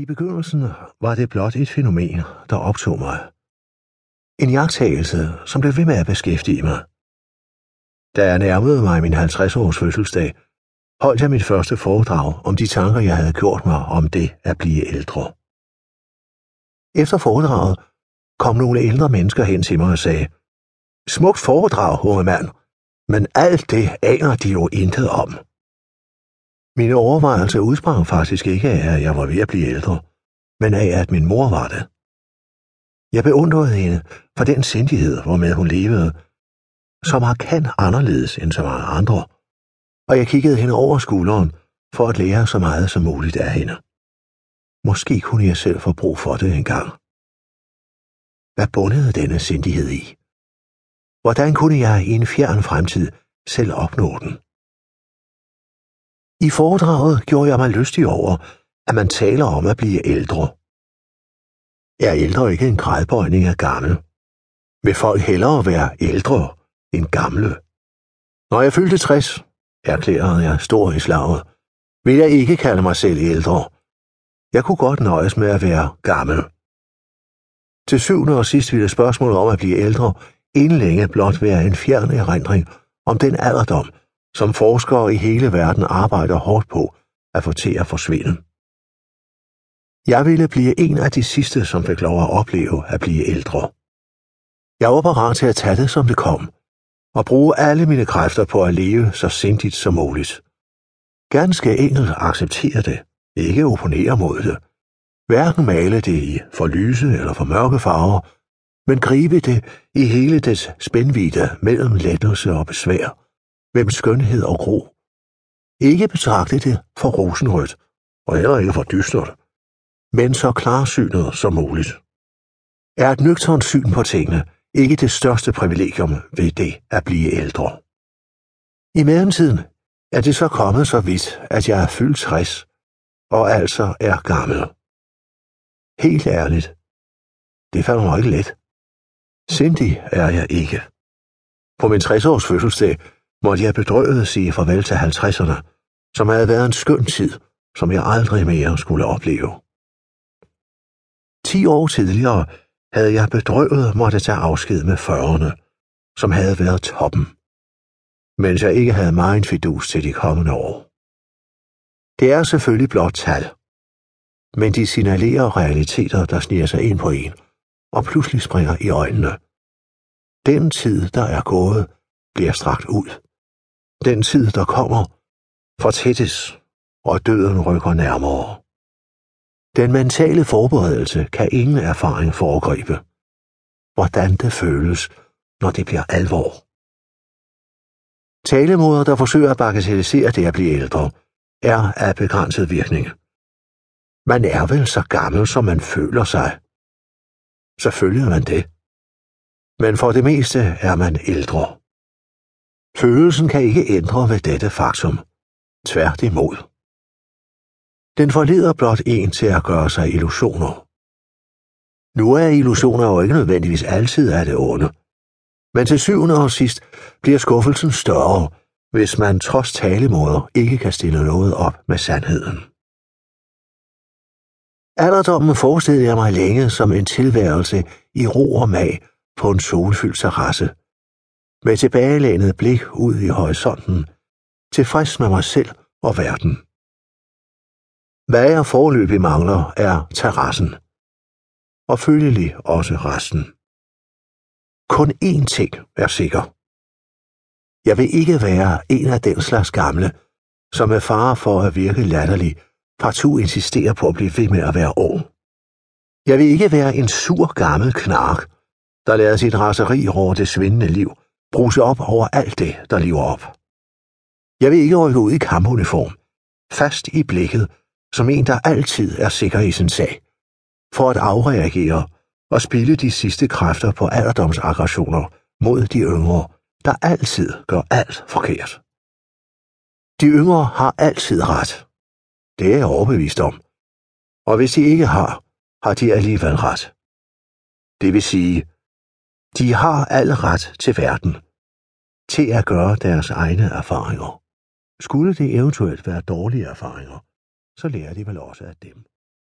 I begyndelsen var det blot et fænomen, der optog mig. En jagttagelse, som blev ved med at beskæftige mig. Da jeg nærmede mig min 50-års fødselsdag, holdt jeg mit første foredrag om de tanker, jeg havde gjort mig om det at blive ældre. Efter foredraget kom nogle ældre mennesker hen til mig og sagde, Smukt foredrag, unge mand, men alt det aner de jo intet om. Mine overvejelser udsprang faktisk ikke af, at jeg var ved at blive ældre, men af, at min mor var det. Jeg beundrede hende for den sindighed, hvormed hun levede, som har kan anderledes end så mange andre, og jeg kiggede hende over skulderen for at lære så meget som muligt af hende. Måske kunne jeg selv få brug for det engang. Hvad bundede denne sindighed i? Hvordan kunne jeg i en fjern fremtid selv opnå den? I foredraget gjorde jeg mig lystig over, at man taler om at blive ældre. Er ældre ikke en gradbøjning af gammel? Vil folk hellere være ældre end gamle? Når jeg fyldte 60, erklærede jeg stor i slaget, vil jeg ikke kalde mig selv ældre. Jeg kunne godt nøjes med at være gammel. Til syvende og sidst ville spørgsmålet om at blive ældre inden længe blot være en fjern erindring om den alderdom, som forskere i hele verden arbejder hårdt på at få til at forsvinde. Jeg ville blive en af de sidste, som fik lov at opleve at blive ældre. Jeg var parat til at tage det, som det kom, og bruge alle mine kræfter på at leve så sindigt som muligt. Ganske enkelt acceptere det, ikke opponere mod det. Hverken male det i for lyse eller for mørke farver, men gribe det i hele dets spændvidde mellem lettelse og besvær, mellem skønhed og gro. Ikke betragte det for rosenrødt, og heller ikke for dystert, men så klarsynet som muligt. Er et nøgternt syn på tingene ikke det største privilegium ved det at blive ældre? I mellemtiden er det så kommet så vidt, at jeg er fyldt 60, og altså er gammel. Helt ærligt, det falder mig ikke let. Sindig er jeg ikke. På min 60-års fødselsdag måtte jeg bedrøvet sige farvel til 50'erne, som havde været en skøn tid, som jeg aldrig mere skulle opleve. Ti år tidligere havde jeg bedrøvet måtte tage afsked med 40'erne, som havde været toppen, mens jeg ikke havde meget fidus til de kommende år. Det er selvfølgelig blot tal, men de signalerer realiteter, der sniger sig ind på en, og pludselig springer i øjnene. Den tid, der er gået, bliver strakt ud. Den tid, der kommer, fortættes, og døden rykker nærmere. Den mentale forberedelse kan ingen erfaring foregribe. Hvordan det føles, når det bliver alvor. Talemåder, der forsøger at bagatellisere det at blive ældre, er af begrænset virkning. Man er vel så gammel, som man føler sig. Selvfølgelig er man det. Men for det meste er man ældre. Følelsen kan ikke ændre ved dette faktum. Tværtimod. Den forleder blot en til at gøre sig illusioner. Nu er illusioner jo ikke nødvendigvis altid af det onde. Men til syvende og sidst bliver skuffelsen større, hvis man trods talemåder ikke kan stille noget op med sandheden. Alderdommen forestillede jeg mig længe som en tilværelse i ro og mag på en solfyldt terrasse. Med tilbagelænet blik ud i horisonten, tilfreds med mig selv og verden. Hvad jeg forløbig mangler, er terrassen. Og følgelig også resten. Kun én ting er sikker. Jeg vil ikke være en af den slags gamle, som er fare for at virke latterlig, partout insisterer på at blive ved med at være ung. Jeg vil ikke være en sur gammel knark, der lader sit raseri over det svindende liv bruse op over alt det, der lever op. Jeg vil ikke rykke ud i kampuniform, fast i blikket, som en, der altid er sikker i sin sag, for at afreagere og spille de sidste kræfter på alderdomsaggressioner mod de yngre, der altid gør alt forkert. De yngre har altid ret. Det er jeg overbevist om. Og hvis de ikke har, har de alligevel ret. Det vil sige, de har al ret til verden, til at gøre deres egne erfaringer. Skulle det eventuelt være dårlige erfaringer, så lærer de vel også af dem.